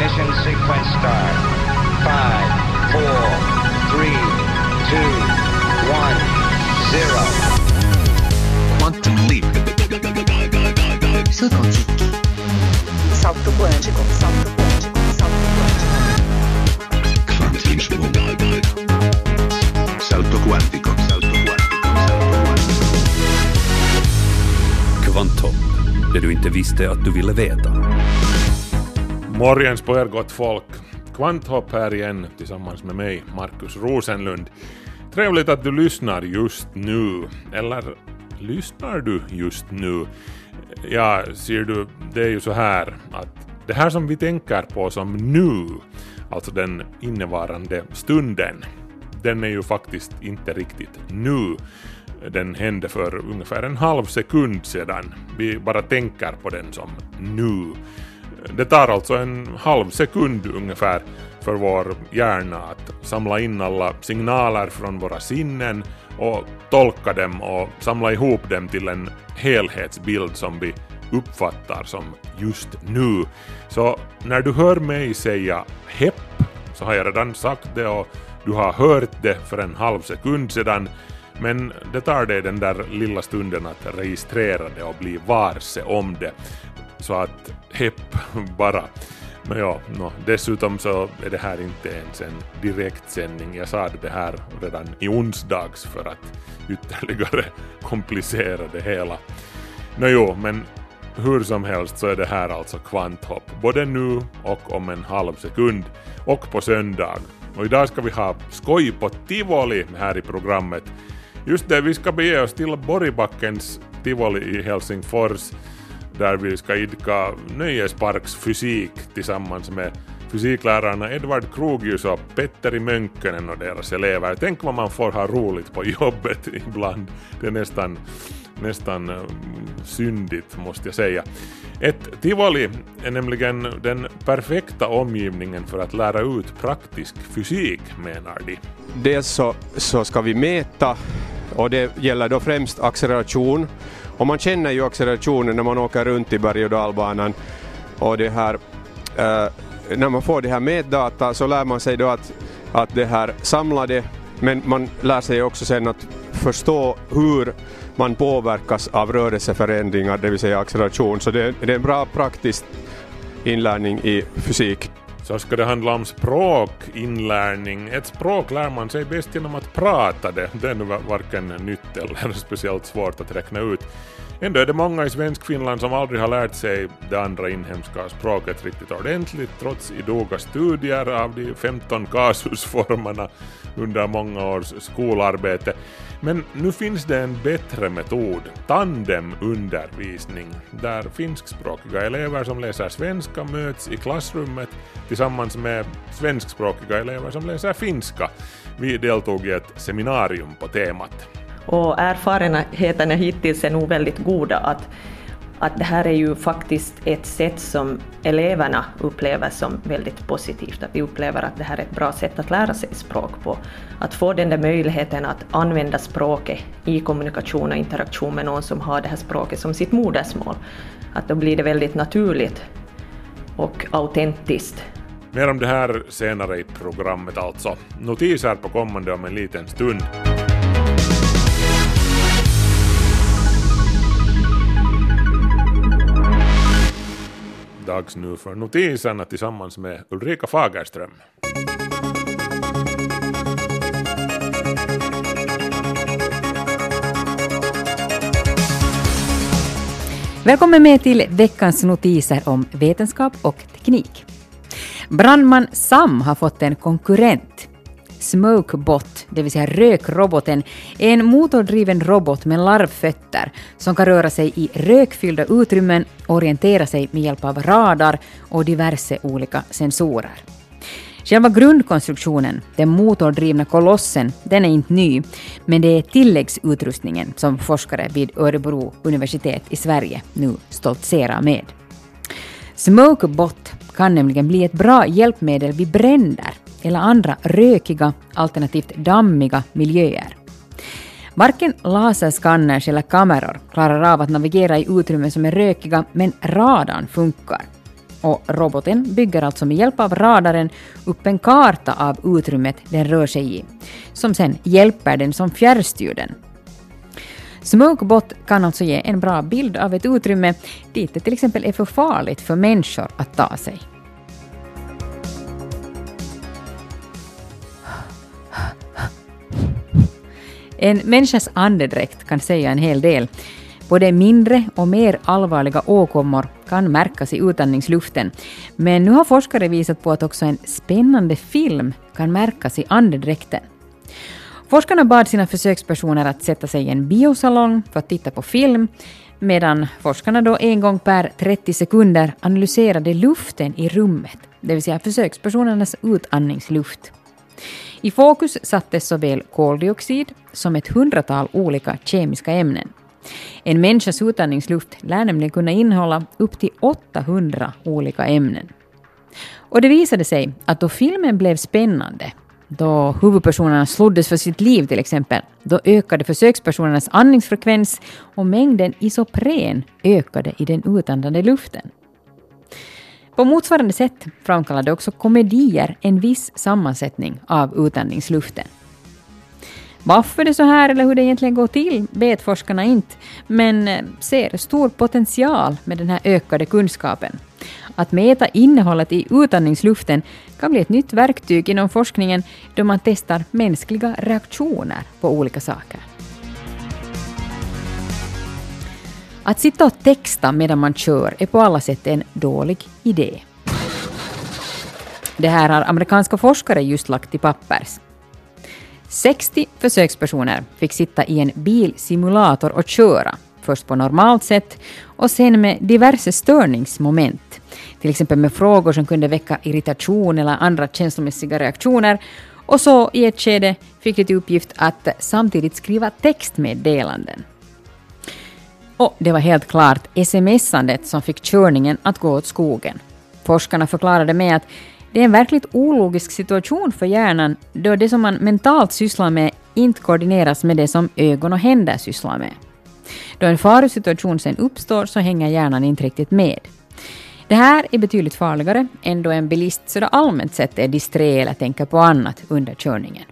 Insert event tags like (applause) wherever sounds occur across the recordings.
Ignition sequence start. Five, four, three, two, one, zero. Quantum leap. Salto quântico, salto quântico, salto quântico. Salto quantico. Salto quantico. Salto det du inte visste att du ville veta. Morgens på er gott folk. Kvanthopp här igen tillsammans med mig, Markus Rosenlund. Trevligt att du lyssnar just nu. Eller lyssnar du just nu? Ja, ser du, det är ju så här att det här som vi tänker på som nu, alltså den innevarande stunden, den är ju faktiskt inte riktigt nu. Den hände för ungefär en halv sekund sedan. Vi bara tänker på den som nu. Det tar alltså en halv sekund ungefär för vår hjärna att samla in alla signaler från våra sinnen och tolka dem och samla ihop dem till en helhetsbild som vi uppfattar som just nu. Så när du hör mig säga hepp så har jag redan sagt det och du har hört det för en halv sekund sedan men det tar dig den där lilla stunden att registrera det och bli varse om det. Så att hepp bara. Men ja, no, dessutom så är det här inte ens en direktsändning. Jag sa det här redan i onsdags för att ytterligare (laughs) komplicera det hela. Nåjo, men hur som helst så är det här alltså kvanthopp, både nu och om en halv sekund och på söndag. Och idag ska vi ha skoj på tivoli här i programmet. Just det, vi ska bege oss till Borgbackens tivoli i Helsingfors där vi ska idka nöjesparksfysik tillsammans med fysiklärarna Edvard Krogius och Petteri Mönkönen och deras elever. Tänk vad man får ha roligt på jobbet (laughs) ibland. Det är nästan, nästan eh, syndigt måste jag säga. Ett tivoli är nämligen den perfekta omgivningen för att lära ut praktisk fysik menar de. Dels så, så ska vi mäta och det gäller då främst acceleration. Och man känner ju accelerationen när man åker runt i berg och dalbanan och det här eh, när man får det här mätdata så lär man sig då att, att det här samlade men man lär sig också sen att förstå hur man påverkas av rörelseförändringar, det vill säga acceleration. Så det, det är en bra praktisk inlärning i fysik. Så ska det handla om språkinlärning. Ett språk lär man sig bäst genom att prata det. Det är nu varken nytt eller (laughs) speciellt svårt att räkna ut. Ändå är det många i Svenskfinland som aldrig har lärt sig det andra inhemska språket riktigt ordentligt trots idoga studier av de 15 (laughs) kasusformerna under många års skolarbete. Men nu finns det en bättre metod, tandemundervisning, där finskspråkiga elever som läser svenska möts i klassrummet tillsammans med svenskspråkiga elever som läser finska. Vi deltog i ett seminarium på temat. Och erfarenheterna hittills är nog väldigt goda att, att det här är ju faktiskt ett sätt som eleverna upplever som väldigt positivt, att vi upplever att det här är ett bra sätt att lära sig språk på. Att få den där möjligheten att använda språket i kommunikation och interaktion med någon som har det här språket som sitt modersmål. Att då blir det väldigt naturligt och autentiskt. Mer om det här senare i programmet alltså. Notiser på kommande om en liten stund. Dags nu för notiserna tillsammans med Ulrika Fagerström. Välkommen med till veckans notiser om vetenskap och teknik. Brandman Sam har fått en konkurrent. Smokebot, det vill säga rökroboten, är en motordriven robot med larvfötter som kan röra sig i rökfyllda utrymmen och orientera sig med hjälp av radar och diverse olika sensorer. Själva grundkonstruktionen, den motordrivna kolossen, den är inte ny, men det är tilläggsutrustningen som forskare vid Örebro universitet i Sverige nu stoltserar med. Smokebot kan nämligen bli ett bra hjälpmedel vid bränder eller andra rökiga alternativt dammiga miljöer. Varken laserskanners eller kameror klarar av att navigera i utrymmen som är rökiga, men radarn funkar. Och roboten bygger alltså med hjälp av radaren upp en karta av utrymmet den rör sig i, som sen hjälper den som fjärrstyr den. Smokebot kan alltså ge en bra bild av ett utrymme dit det till exempel är för farligt för människor att ta sig. En människas andedräkt kan säga en hel del. Både mindre och mer allvarliga åkommor kan märkas i utandningsluften. Men nu har forskare visat på att också en spännande film kan märkas i andedräkten. Forskarna bad sina försökspersoner att sätta sig i en biosalong för att titta på film, medan forskarna då en gång per 30 sekunder analyserade luften i rummet, det vill säga försökspersonernas utandningsluft. I fokus sattes såväl koldioxid som ett hundratal olika kemiska ämnen. En människas utandningsluft lär nämligen kunna innehålla upp till 800 olika ämnen. Och det visade sig att då filmen blev spännande, då huvudpersonerna sloddes för sitt liv till exempel, då ökade försökspersonernas andningsfrekvens och mängden isopren ökade i den utandade luften. På motsvarande sätt framkallade också komedier en viss sammansättning av utandningsluften. Varför det är så här eller hur det egentligen går till vet forskarna inte, men eh, ser stor potential med den här ökade kunskapen. Att mäta innehållet i utandningsluften kan bli ett nytt verktyg inom forskningen då man testar mänskliga reaktioner på olika saker. Att sitta och texta medan man kör är på alla sätt en dålig idé. Det här har amerikanska forskare just lagt till pappers. 60 försökspersoner fick sitta i en bilsimulator och köra, först på normalt sätt och sen med diverse störningsmoment, till exempel med frågor som kunde väcka irritation eller andra känslomässiga reaktioner, och så i ett skede fick de till uppgift att samtidigt skriva textmeddelanden. Och det var helt klart smsandet som fick körningen att gå åt skogen. Forskarna förklarade med att det är en verkligt ologisk situation för hjärnan då det som man mentalt sysslar med inte koordineras med det som ögon och händer sysslar med. Då en farosituation sen uppstår så hänger hjärnan inte riktigt med. Det här är betydligt farligare än då en bilist sådär allmänt sett är disträ eller tänker på annat under körningen.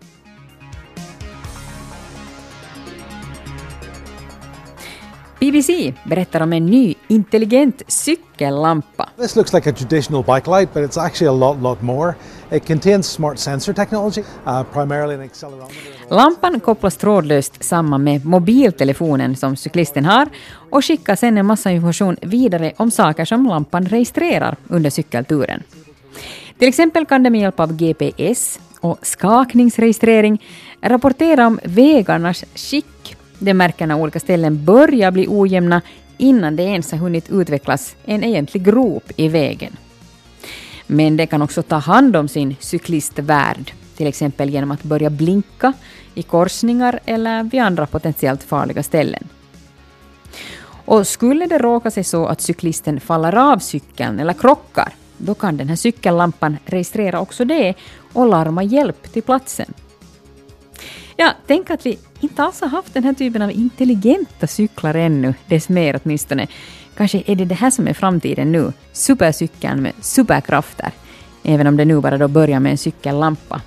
BBC berättar om en ny intelligent cykellampa. This looks like a traditional bike light, but it's actually a lot, lot more. It contains smart sensor technology, uh, primarily an accelerometer. Lampan kopplas trådlöst samman med mobiltelefonen som cyklisten har och skickar sedan en massa information vidare om saker som lampan registrerar under cykelturen. Till exempel kan det med hjälp av GPS och skakningsregistrering rapportera om vägarnas skick de märker när olika ställen börjar bli ojämna innan det ens har hunnit utvecklas en egentlig grop i vägen. Men det kan också ta hand om sin cyklistvärld, till exempel genom att börja blinka i korsningar eller vid andra potentiellt farliga ställen. Och skulle det råka sig så att cyklisten faller av cykeln eller krockar, då kan den här cykellampan registrera också det och larma hjälp till platsen. Ja, tänk att vi inte alls har haft den här typen av intelligenta cyklar ännu, dess mer åtminstone. Kanske är det det här som är framtiden nu, supercykeln med superkrafter, även om det nu bara då börjar med en cykellampa.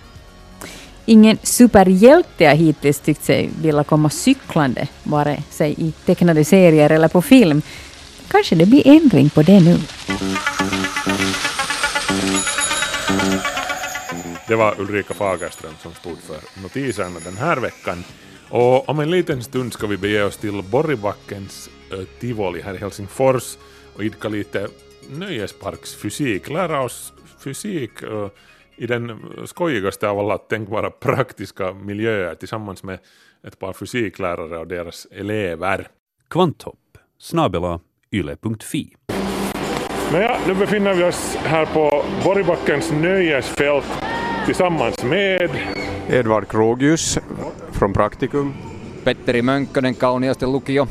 Ingen superhjälte har hittills tyckt sig vilja komma cyklande, vare sig i tecknade serier eller på film. Kanske det blir ändring på det nu. Det var Ulrika Fagerström som stod för notiserna den här veckan. Och om en liten stund ska vi bege oss till Borgbackens tivoli här i Helsingfors och idka lite nöjesparksfysik, lära oss fysik i den skojigaste av alla tänkbara (laughs) praktiska miljöer tillsammans med ett par fysiklärare och deras elever. Kvanthopp snabela yle.fi. Nåja, nu befinner vi oss här på Borgbackens nöjesfält tillsammans med Edvard Krogius från Praktikum. Petteri Mönkkönen, Kauniaisten lukio.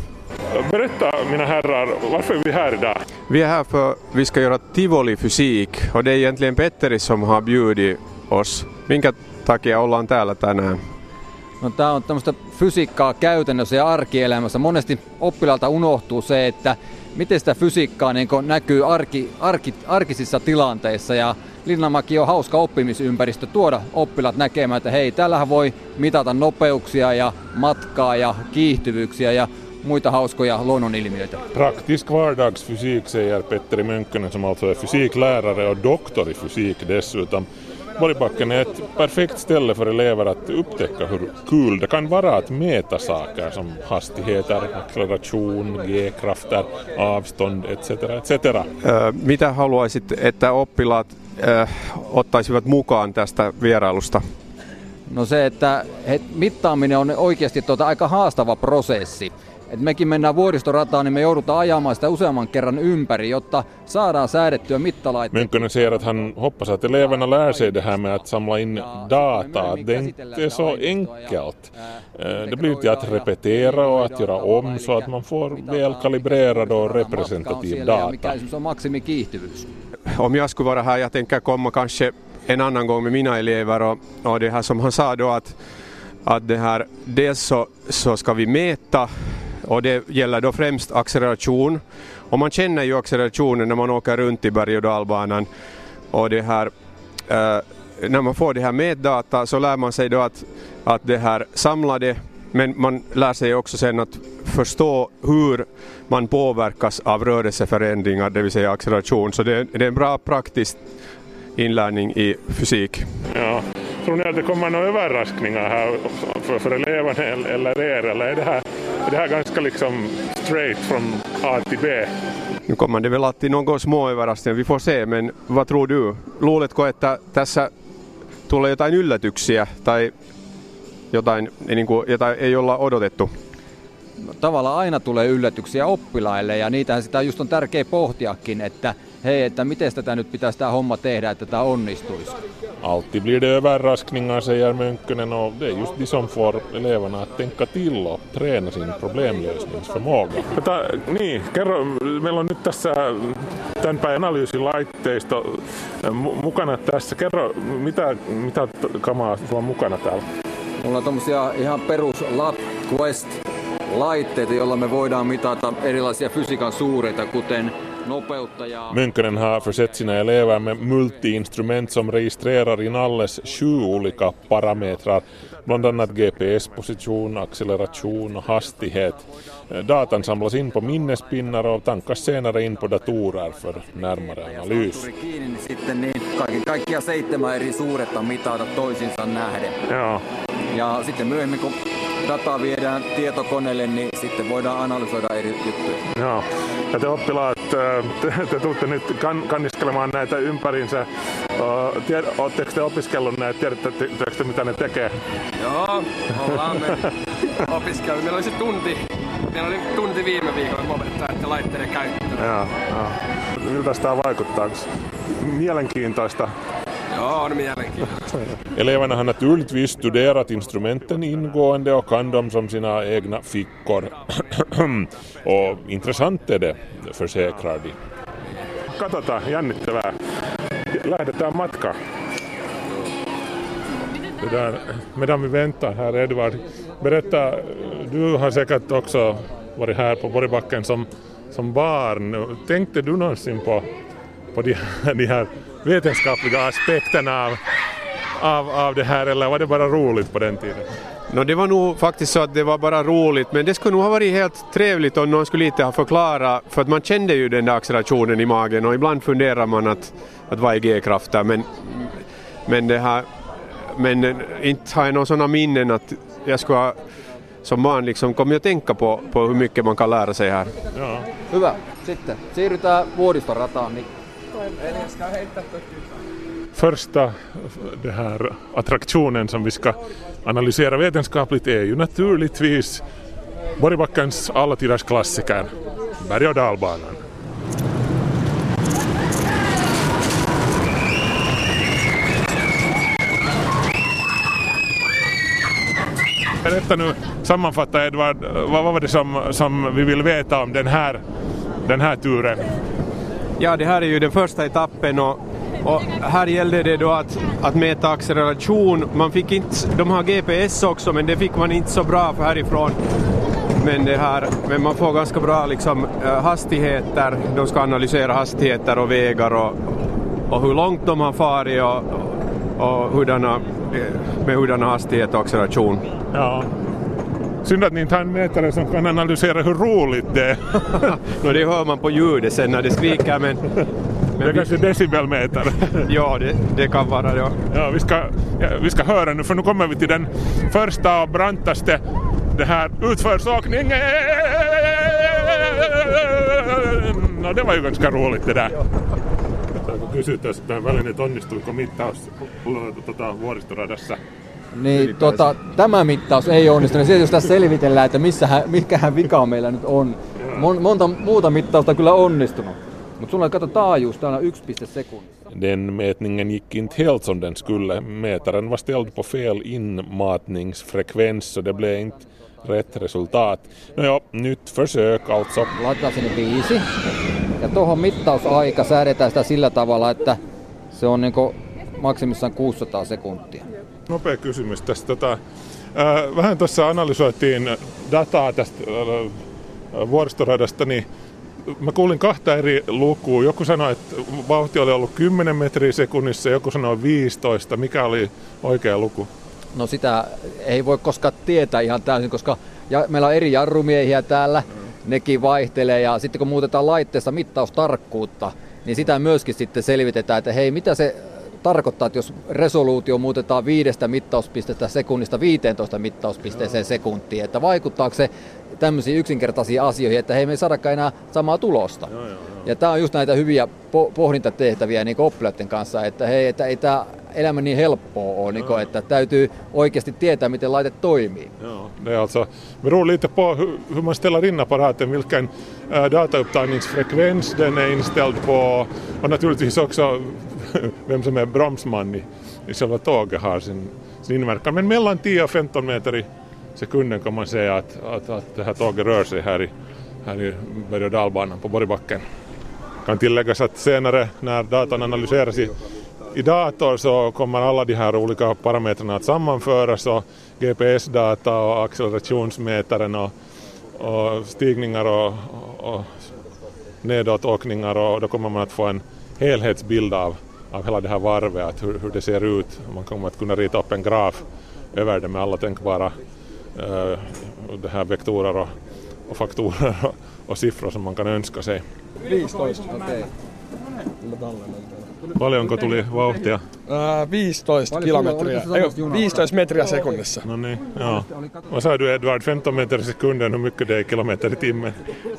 Berätta mina herrar, varför är vi här idag? Vi är här för vi ska göra tivolifysik och det är egentligen Petteri som har bjudit oss. Minkä takia ollaan täällä tänään? No, tämä on tämmöistä fysiikkaa käytännössä ja arkielämässä. Monesti oppilaalta unohtuu se, että miten sitä fysiikkaa niin näkyy arki, arki, arkisissa tilanteissa ja Linnanmäki on hauska oppimisympäristö tuoda oppilaat näkemään, että hei, täällähän voi mitata nopeuksia ja matkaa ja kiihtyvyyksiä ja muita hauskoja luonnonilmiöitä. Praktisk vardagsfysik säger Petteri Mönkkönen som alltså är fysiklärare och doktor i fysik dessutom. Borgbacken är ett perfekt ställe för elever att upptäcka hur kul det kan vara att mäta saker som hastigheter, acceleration, g-krafter, avstånd etc. etc. Mitä haluaisit, että oppilaat ö, ottaisivat mukaan tästä vierailusta? No se, että he, mittaaminen on oikeasti tuota aika haastava prosessi. Et mekin mennään vuoristorataan, niin me joudutaan ajamaan sitä useamman kerran ympäri, jotta saadaan säädettyä mittalaitteet. Mönkkönen säger att han hoppas att eleverna lär sig det här med att samla in data. Det är inte så enkelt. Eh, Det blir till att repetera och att göra om så att man får väl kalibrerad och representativ data. Mikä esimerkiksi on maksimikiihtyvyys. Om jag skulle vara här, jag tänker komma kanske en annan gång med mina elever och, och det här som han sa då att, att det här, dels så, så ska vi mäta och det gäller då främst acceleration. Och man känner ju accelerationen när man åker runt i berg och dalbanan och det här eh, när man får det här mätdata så lär man sig då att, att det här samlade men man lär sig också sen att förstå hur man påverkas av rörelseförändringar, det vill säga acceleration. Så det, är- det är en bra praktisk inlärning i fysik. Ja. Tror ni att det kommer några överraskningar här för, för eleverna eller- er? Eller är det här, är det här ganska liksom straight från A till B? Nu kommer det väl alltid någon små överraskningar, vi får se, men vad tror du? Luuletko, että tässä tulee jotain yllätyksiä tai jotain, niin kuin, jota ei olla odotettu? No, tavallaan aina tulee yllätyksiä oppilaille ja niitähän sitä just on tärkeä pohtiakin, että hei, että miten tätä nyt pitäisi tämä homma tehdä, että tämä onnistuisi. Alltid blir det överraskningar säger Mönkkönen och det är just de som får eleverna att tänka till och träna sin problemlösningsförmåga. Tota, niin, kerro, meillä on nyt tässä tämän päivän analyysilaitteisto mu- mukana tässä. Kerro, mitä, mitä kamaa sulla on mukana täällä? Mulla on tommosia ihan perus Lab Quest laitteita, joilla me voidaan mitata erilaisia fysiikan suureita, kuten nopeutta ja... Mönkkönen har försett sina elever med multi-instrument som registrerar inalles sju olika parametrar, bland annat GPS-position, acceleration och hastighet. Datan samlas in på minnespinnar och tankas senare in på datorer för närmare analys. Niin sitten niin kaiken kaikkiaan seitsemän eri suuretta mitata toisinsa nähden. Ja, Ja sitten myöhemmin, kun dataa viedään tietokoneelle, niin sitten voidaan analysoida eri juttuja. ja. ja te oppilaat, eh, te, te tuutte nyt kan, kanniskelemaan näitä ympärinsä. Oletteko te opiskellut näitä, tiedättekö te mitä ne tekee? Joo, ollaan me (laughs) opiskellut. Meillä oli se tunti, meillä oli tunti viime viikolla, kun opettaja laitteiden käyttöä. Ja, ja. Miltä tämä vaikuttaa? Onks Mielenkiintoista. Joo, on mielenkiintoista. Eleverna har naturligtvis studerat instrumenten ingående och kan dem som sina egna fickor. (clears throat) och intressant är det, försäkrar de. Katsotaan, jännittävää. Lähdetään matkaan. Det där, medan vi väntar här, Edvard, berätta, du har säkert också varit här på Borgbacken som, som barn. Tänkte du någonsin på, på de, här- de här vetenskapliga aspekterna av, av, av det här eller var det bara roligt på den tiden? No, det var nog faktiskt så att det var bara roligt, men det skulle nog ha varit helt trevligt om någon skulle lite ha förklarat, för att man kände ju den där accelerationen i magen och ibland funderar man att, att vad är G-krafter, men, men det här, men inte har jag några sådana minnen att jag skulle ha som barn liksom kommit att tänka på, på hur mycket man kan lära sig här. Ja. Hyvä. Sitten siirrytään vuoristorataan. Niin Första det här attraktionen som vi ska analysera vetenskapligt är ju naturligtvis Borgbackens alla tiders klassiker, berg och dalbanan. Berätta nu, sammanfatta Edvard, vad var det som, som vi vill veta om den här, den här turen? Ja, det här är ju den första etappen och Och här gällde det då att, att mäta acceleration. Man fick inte, de har GPS också men det fick man inte så bra för härifrån. Men, det här, men man får ganska bra liksom, eh, hastigheter. De ska analysera hastigheter och vägar och, och hur långt de har farit och, och hurdana, eh, med hurdana hastighet och acceleration. Ja. Synd att ni inte har en mätare som kan analysera hur roligt det är. (laughs) no, det hör man på ljudet sen när det skriker men... det är kanske decibelmätare. (laughs) ja, det, det kan vara det. Ja, vi, ska, ja, vi ska höra nu för nu kommer vi till den första och brantaste det här utförsåkningen. No, det var ju ganska roligt det där. Kysytään, että välineet onnistuiko mittaus tota, vuoristoradassa. Niin, tota, tämä mittaus ei onnistunut. Sitten jos tässä selvitellään, että missähän, mikähän vika meillä nyt on. Mon, monta muuta mittausta kyllä onnistunut. Mutta sulla kato taajuus, täällä on 1 sekunnissa. Den mätningen gick inte helt som den skulle. Mätaren var ställd på fel inmatningsfrekvens så det blev inte rätt resultat. No joo, nyt försök alltså. Laitetaan sinne viisi. Ja tuohon mittausaika säädetään sitä sillä tavalla, että se on niin maksimissaan 600 sekuntia. Nopea kysymys tästä. Tota, äh, vähän tuossa analysoitiin dataa tästä vuoristoradasta, niin mä kuulin kahta eri lukua. Joku sanoi, että vauhti oli ollut 10 metriä sekunnissa, joku sanoi 15. Mikä oli oikea luku? No sitä ei voi koskaan tietää ihan täysin, koska ja meillä on eri jarrumiehiä täällä, nekin vaihtelee ja sitten kun muutetaan laitteessa mittaustarkkuutta, niin sitä myöskin sitten selvitetään, että hei mitä se tarkoittaa, että jos resoluutio muutetaan viidestä mittauspistettä sekunnista 15 mittauspisteeseen sekuntiin, että vaikuttaako se tämmöisiin yksinkertaisiin asioihin, että hei me ei saadakaan enää samaa tulosta. Joo, joo, joo. Ja tämä on just näitä hyviä po- pohdintatehtäviä niin oppilaiden kanssa, että hei, että ei tämä elämä niin helppoa ole, niin että täytyy oikeasti tietää, miten laite toimii. Ja, det är alltså, beror lite på hur, hur man ställer in apparaten, vilken äh, dataupptagningsfrekvens den är inställd på och naturligtvis också (laughs) vem som är bromsman i, i själva tåget har sin, sin inverkan. Men mellan 10 och 15 meter i sekunden kan man säga att, att, att det här tåget rör sig här i, här i berg och dalbanan på Borgbacken. Kan tilläggas att senare när datan analyseras i, i dator så kommer alla de här olika parametrarna att sammanföras och GPS-data och accelerationsmätaren och, och stigningar och, och nedåtåkningar och då kommer man att få en helhetsbild av, av hela det här varvet, att hur, hur det ser ut. Man kommer att kunna rita upp en graf över det med alla tänkbara uh, det här vektorer och, och faktorer och, och siffror som man kan önska sig. 15. Okay. Paljonko tuli vauhtia? Uh, 15 kilometriä, ei, 15 metriä sekunnissa. No niin, ja. Vad sa du Edvard, 15 meter i sekunden, hur mycket det är kilometer i timmen?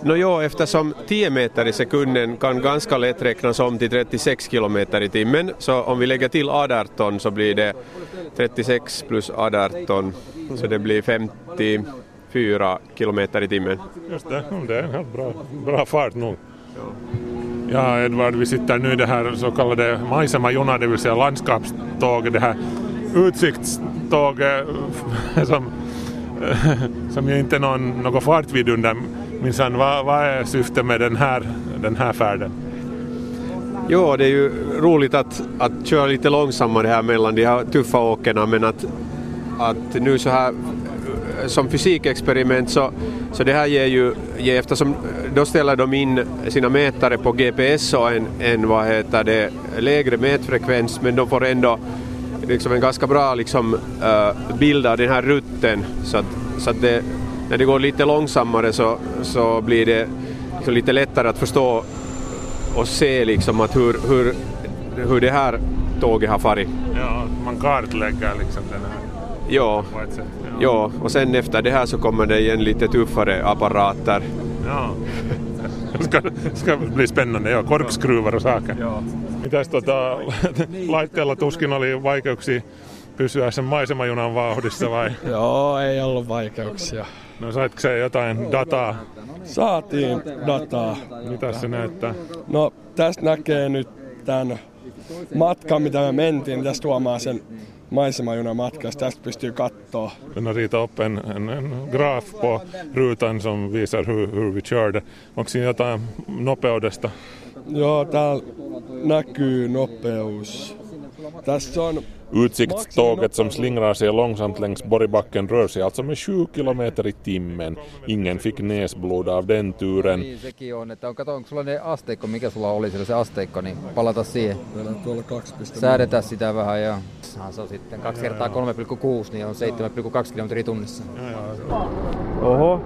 No jo, eftersom 10 meter i sekunden kan ganska lätt räknas om till 36 kilometer i timmen, så om vi lägger till 18 så blir det 36 plus 18, så det blir 54 kilometer i timmen. Just det, det är en helt bra, bra fart nog. Ja, Ja, Edvard, vi sitter nu i det här så kallade Maisemajuna, det vill säga landskapståget, det här utsiktståget eh, (laughs) som, eh, som ju inte är någon, någon fartvid under. Minsann, vad, vad är syftet med den här, den här färden? Jo, det är ju roligt att, att köra lite långsammare här mellan de här tuffa åkerna men att, att nu så här som fysikexperiment så, så det här ger ju, ger, eftersom då ställer de in sina mätare på GPS och en, en vad heter det, lägre mätfrekvens men de får ändå liksom en ganska bra liksom, uh, bild av den här rutten så att, så att det, när det går lite långsammare så, så blir det liksom lite lättare att förstå och se liksom att hur, hur, hur det här tåget har farit. Ja, man kartlägger liksom den här Ja. Ja, och sen efter det här så kommer det igen lite tuffare apparater. Ja. (laughs) ska, ska bli spännande, ja, korkskruvar och saker. Ja. Mitäs tota, (laughs) laitteella tuskin oli vaikeuksia pysyä sen maisemajunan vauhdissa vai? (laughs) Joo, ei ollut vaikeuksia. No saitko se jotain dataa? Saatiin dataa. Mitä se näyttää? No tästä näkee nyt tämän matkan, mitä me mentiin. Tästä tuomaan sen maisemajunan matkasta. Tästä pystyy katsoa. Har ritat upp en, en, en graf på rutan som visar hur, hur vi körde. Onko siinä jotain nopeudesta? Joo, täällä näkyy nopeus. Tässä on Utsiktståget som slingrar sig långsamt längs Borgbacken rör sig alltså med 7 kilometer i timmen. Ingen fick näsblod av den turen. Niin sekin on, että on, kato, onko sulla ne asteikko, mikä sulla oli siellä se asteikko, niin palata siihen. Meillä on tuolla 2,0. Säädetään sitä vähän ja se on sitten 2 kertaa 3,6 niin on 7,2 kilometriä tunnissa. Oho.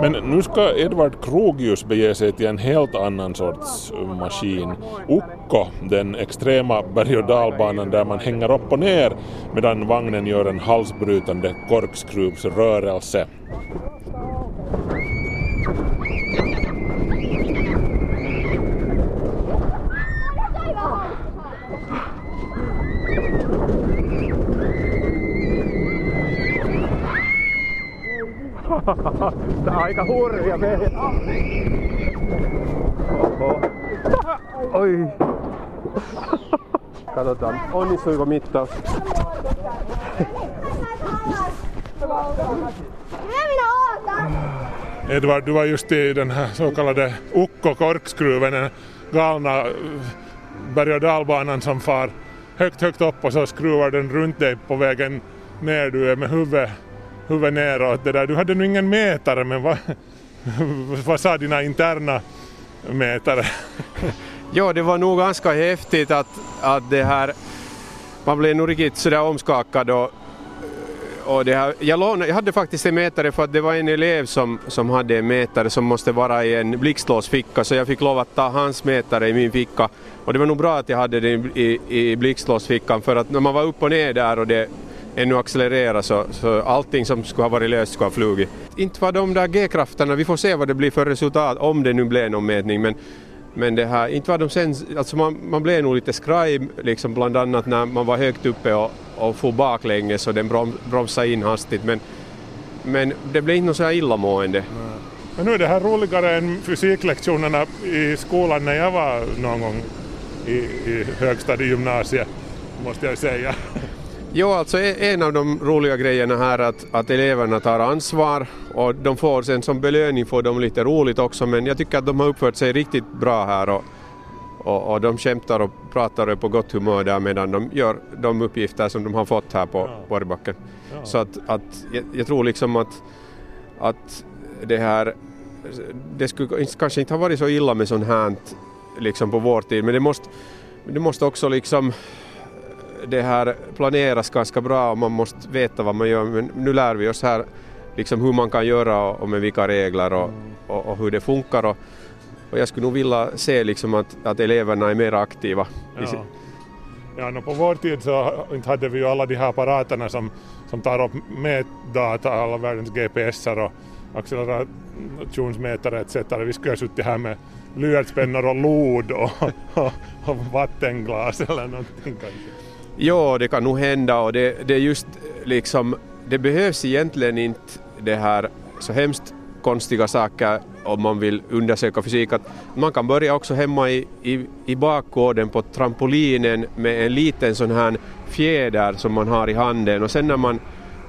Men nu ska Edvard Krogius bege sig till en helt annan sorts eh, maskin. Ukko, den extrema berg och dalbanan där man hänger upp och ner medan vagnen gör en halsbrytande korkskruvsrörelse. Tää on aika hurja vehje. Oho. Oi. Katsotaan, onnistuiko mittaus. Edvard, du var just i den här så kallade Ukko-korkskruven, den galna eh, berg och dalbanan som far högt, högt upp och så skruvar den runt dig på vägen ner. Du är med huvudet, huvudet neråt. Det där. Du hade nog ingen mätare, men vad, (laughs) vad sa dina interna mätare? (laughs) Ja, det var nog ganska häftigt att, att det här, man blev nog riktigt sådär omskakad och, och det här, jag, lånade, jag hade faktiskt en mätare för att det var en elev som, som hade en mätare som måste vara i en blixtlåsficka så jag fick lov att ta hans mätare i min ficka och det var nog bra att jag hade den i, i blixtlåsfickan för att när man var upp och ner där och det ännu accelerera så, så allting som skulle ha varit löst skulle ha flugit. Inte var de där G-krafterna, vi får se vad det blir för resultat om det nu blev någon mätning men men det här, inte var de sen, alltså man, man blev nog lite skraj liksom bland annat när man var högt uppe och, och for baklänges och den brom, bromsade in hastigt men, men det blev inte något så här illamående. Men nu är det här roligare än fysiklektionerna i skolan när jag var någon gång i, i högstadiegymnasiet, måste jag säga. Jo, alltså e- en av de roliga grejerna här är att, att eleverna tar ansvar och de får sen som belöning får de lite roligt också men jag tycker att de har uppfört sig riktigt bra här och, och, och de skämtar och pratar på gott humör där medan de gör de uppgifter som de har fått här på Borgbacken. Så att, att jag, jag tror liksom att, att det här det skulle kanske inte ha varit så illa med sånt här liksom på vår tid men det måste, det måste också liksom det här planeras ganska bra och man måste veta vad man gör men nu lär vi oss här liksom hur man kan göra och, och med vilka regler och, och, och hur det funkar och, och jag skulle nog vilja se liksom att, att eleverna är mer aktiva. si- Ja, no, på vår tid så inte hade vi ju alla de här apparaterna som, som tar upp mätdata, alla världens GPSer och accelerationsmätare etc. Vi skulle ha suttit här med blyertspennor och lod och, och, och vattenglas eller någonting kanske. Jo, det kan nog hända och det, det är just liksom, det behövs egentligen inte det här så hemskt konstiga saker om man vill undersöka fysik. Att man kan börja också hemma i, i, i bakgården på trampolinen med en liten sån här fjäder som man har i handen och sen när man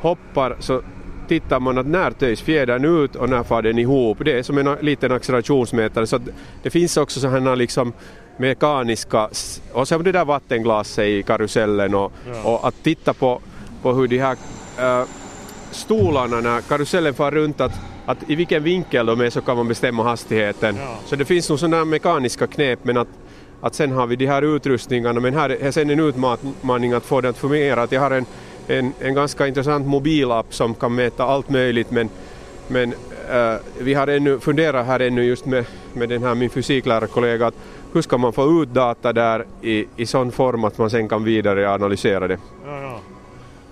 hoppar så tittar man att när töjs fjädern ut och när far den ihop. Det är som en liten accelerationsmätare så att det finns också sådana liksom mekaniska och sen det där vattenglaset i karusellen och, Ja. och att titta på, på hur de här äh, stolarna när karusellen far runt att, att i vilken vinkel de är så kan man bestämma hastigheten. Så det finns nog sådana mekaniska knep men att, att sen har vi de här utrustningarna men här är sen en utmaning att få det att fungera. Att jag har en, en, en ganska intressant mobilapp som kan mäta allt möjligt men, men äh, vi har ännu funderat här ännu just med, med den här min fysiklärarkollega att hur ska man få ut data där i, i sån form att man sen kan vidare analysera det. Ja, ja.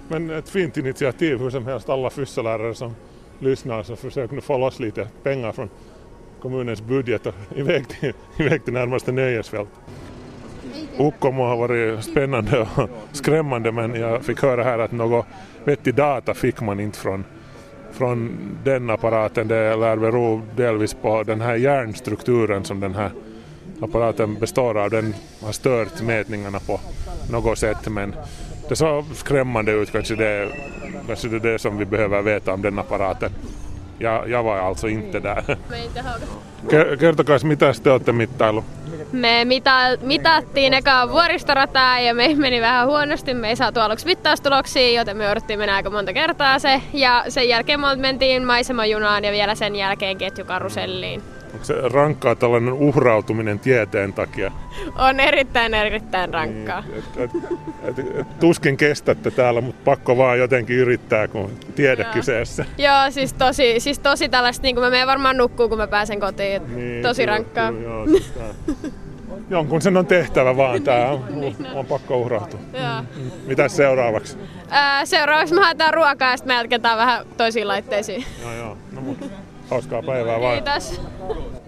Men ett fint initiativ hur som helst, alla fysselärare som lyssnar så försök nu få loss lite pengar från kommunens budget och (laughs) iväg till, iväg till närmaste nöjesfält. Ukkomo har varit spännande och (laughs) skrämmande men jag fick höra här att något vettig data fick man inte från, från den apparaten. Det lär bero delvis på den här hjärnstrukturen som den här apparaten består av. Den har stört mätningarna på något sätt men det såg skrämmande ut. Kanske det, kanske det är det som vi behöver veta om den apparaten. Jag, jag var alltså inte där. (laughs) Ke- Kertokaa, mitä te olette mittailu? me mita- mitattiin eka vuoristorataa ja me (laughs) meni vähän huonosti. Me ei saatu aluksi mittaustuloksia, joten me jouduttiin mennä aika monta kertaa se. Ja sen jälkeen me mentiin maisemajunaan ja vielä sen jälkeen ketjukaruselliin. Onko se rankkaa tällainen uhrautuminen tieteen takia? On erittäin erittäin rankkaa. Et, et, et, et, tuskin kestätte täällä, mutta pakko vaan jotenkin yrittää, kun tiede Joo. kyseessä. Joo, siis tosi, siis tosi tällaista, niin kuin mä menen varmaan nukkuu, kun mä pääsen kotiin. Niin, tosi kyllä, rankkaa. kyllä, joo, siis Jonkun sen on tehtävä vaan, tää on, (laughs) on pakko uhrautua. Joo. Mitäs seuraavaksi? Ää, seuraavaksi me haetaan ruokaa ja sitten me jatketaan vähän toisiin laitteisiin. Joo, joo. No, mut, (laughs) hauskaa päivää vaan. Kiitos.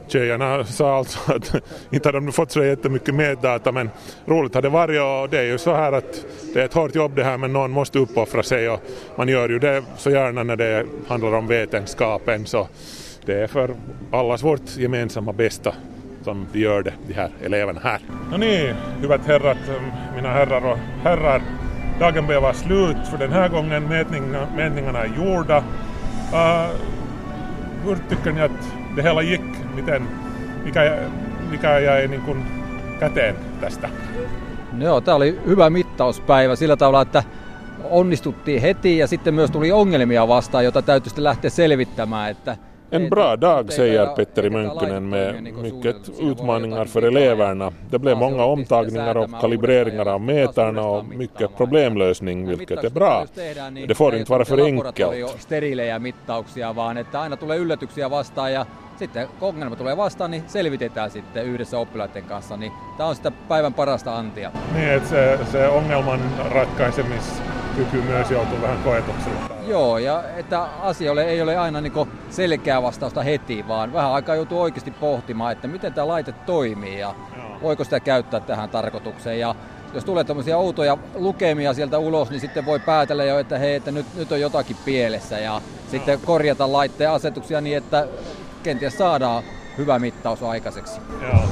Tjejerna sa alltså att inte hade de fått så jättemycket meddata men roligt har det varit och det är ju så här att det är ett hårt jobb det här men någon måste uppoffra sig och man gör ju det så gärna när det handlar om vetenskapen så det är för allas vårt gemensamma bästa som vi gör det, de här eleverna här. No niin, hyvät herrat, mina herrar och herrar. Dagen börjar vara slut för den här gången. Mätningarna, mätningarna är gjorda. Uh, hur tycker ni att det hela gick? Miten, mikä, mikä jäi niin kuin käteen tästä? Joo, tämä oli hyvä mittauspäivä sillä tavalla, että onnistuttiin heti ja sitten myös tuli ongelmia vastaan, jota täytyy sitten lähteä selvittämään. Että En bra dag, säger Petteri Mönkkönen med mycket utmaningar för eleverna. Det blev många omtagningar och kalibreringar av mätarna och mycket problemlösning, vilket är bra. Det får inte vara för enkelt. Sitten kun ongelma tulee vastaan, niin selvitetään sitten yhdessä oppilaiden kanssa. Niin tämä on sitä päivän parasta antia. Niin, että se, se ongelman ratkaisemiskyky myös joutuu vähän koetukselle. Joo, ja että asioille ei ole aina niin selkeää vastausta heti, vaan vähän aikaa joutuu oikeasti pohtimaan, että miten tämä laite toimii ja voiko sitä käyttää tähän tarkoitukseen. Ja jos tulee tämmöisiä outoja lukemia sieltä ulos, niin sitten voi päätellä jo, että hei, että nyt, nyt on jotakin pielessä ja sitten korjata laitteen asetuksia niin, että kenties saadaan hyvä mittaus aikaiseksi. Joo.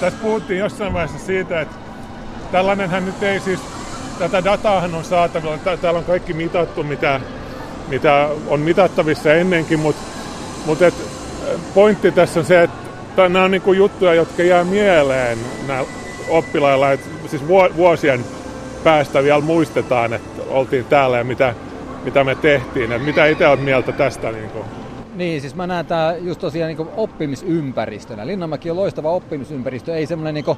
Tässä puhuttiin jossain vaiheessa siitä, että tällainenhän nyt ei siis, tätä dataahan on saatavilla, Tää- täällä on kaikki mitattu, mitä, mitä on mitattavissa ennenkin, mutta mut et, pointti tässä on se, että nämä on niinku juttuja, jotka jää mieleen nää oppilailla, että siis vuo- vuosien päästä vielä muistetaan, että oltiin täällä ja mitä, mitä me tehtiin. Et mitä itse olet mieltä tästä? Niinku? Niin, siis mä näen tää just tosiaan niin oppimisympäristönä. Linnanmäki on loistava oppimisympäristö, ei semmoinen niin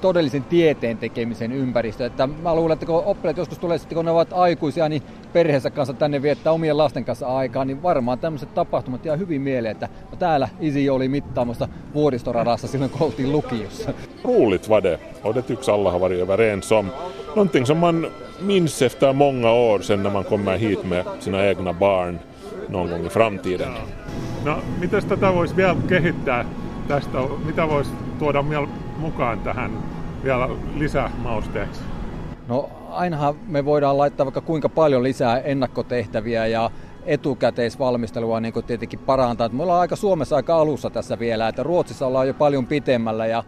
todellisen tieteen tekemisen ympäristö. Että mä luulen, että kun oppilaat joskus tulee sitten, kun ne ovat aikuisia, niin perheensä kanssa tänne viettää omien lasten kanssa aikaa, niin varmaan tämmöiset tapahtumat jää hyvin mieleen, että no täällä Isi oli mittaamassa vuoristoradassa silloin, kun oltiin lukiossa. Roligt var det och det tycks alla ha varit överens om. Någonting som man minns efter många år sen när man kommer hit med sina egna barn någon gång i framtiden. No, miten tätä voisi vielä kehittää tästä? Mitä voisi tuoda vielä mukaan tähän vielä lisämausteeksi? No ainahan me voidaan laittaa vaikka kuinka paljon lisää ennakkotehtäviä ja etukäteisvalmistelua niin tietenkin parantaa. Me ollaan aika Suomessa aika alussa tässä vielä, että Ruotsissa ollaan jo paljon pitemmällä. Ja,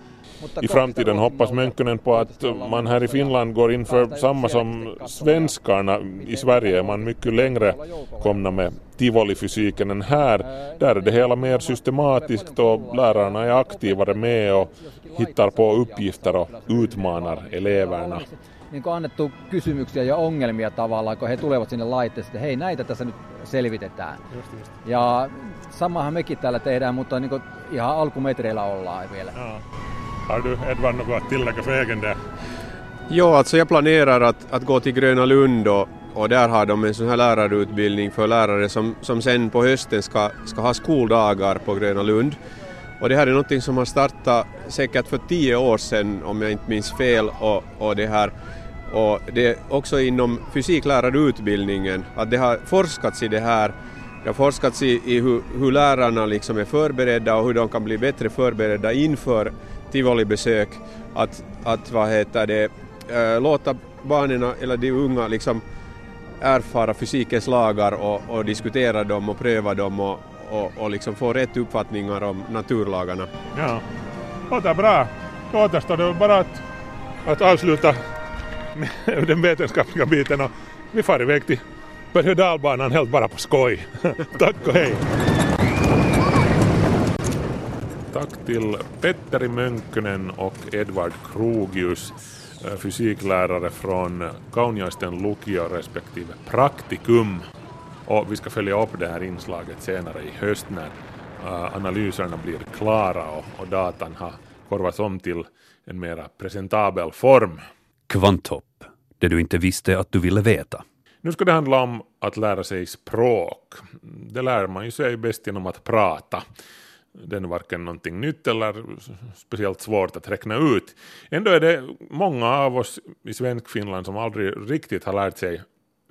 I framtiden hoppas Mönkkönen på att man här i Finland går in för samma som svenskarna i Sverige. är Man mycket längre komna med tivolifysiken än här. Där är det hela mer systematiskt och lärarna är aktivare med och hittar på uppgifter och utmanar eleverna. niin kuin annettu kysymyksiä ja ongelmia tavallaan, kun he tulevat sinne laitteeseen, että hei näitä tässä nyt selvitetään. Ja samahan mekin täällä tehdään, mutta niin kuin ihan alkumetreillä ollaan vielä. Har du Edvard något att tillägga för egen del? Ja, alltså jag planerar att, att gå till Gröna Lund och, och där har de en sån här lärarutbildning för lärare som, som sen på hösten ska, ska ha skoldagar på Gröna Lund. Och det här är någonting som har startat säkert för tio år sedan om jag inte minns fel och, och det här och det är också inom fysiklärarutbildningen att det har forskats i det här det har forskats i, i hur, hur lärarna liksom är förberedda och hur de kan bli bättre förberedda inför tivolibesök. Att, att vad heter det, äh, låta barnen eller de unga liksom erfara fysikens lagar och, och diskutera dem och pröva dem och, och, och liksom få rätt uppfattningar om naturlagarna. Ja, låter bra. Då återstår det bara att, att avsluta med (laughs) den vetenskapliga biten och vi far iväg till berg och dalbanan helt bara på skoj. (laughs) Tack och hej! Tack till Petteri Mönkönen och Edvard Krogius, eh, fysiklärare från Kauniaisten lukio respektive Praktikum. Och vi ska följa upp det här inslaget senare i höst när uh, analyserna blir klara och, och datan har korvats om till en mera presentabel form. Kvanthopp, det du inte visste att du ville veta. Nu ska det handla om att lära sig språk. Det lär man ju sig bäst genom att prata. Det är varken någonting nytt eller speciellt svårt att räkna ut. Ändå är det många av oss i Svenskfinland som aldrig riktigt har lärt sig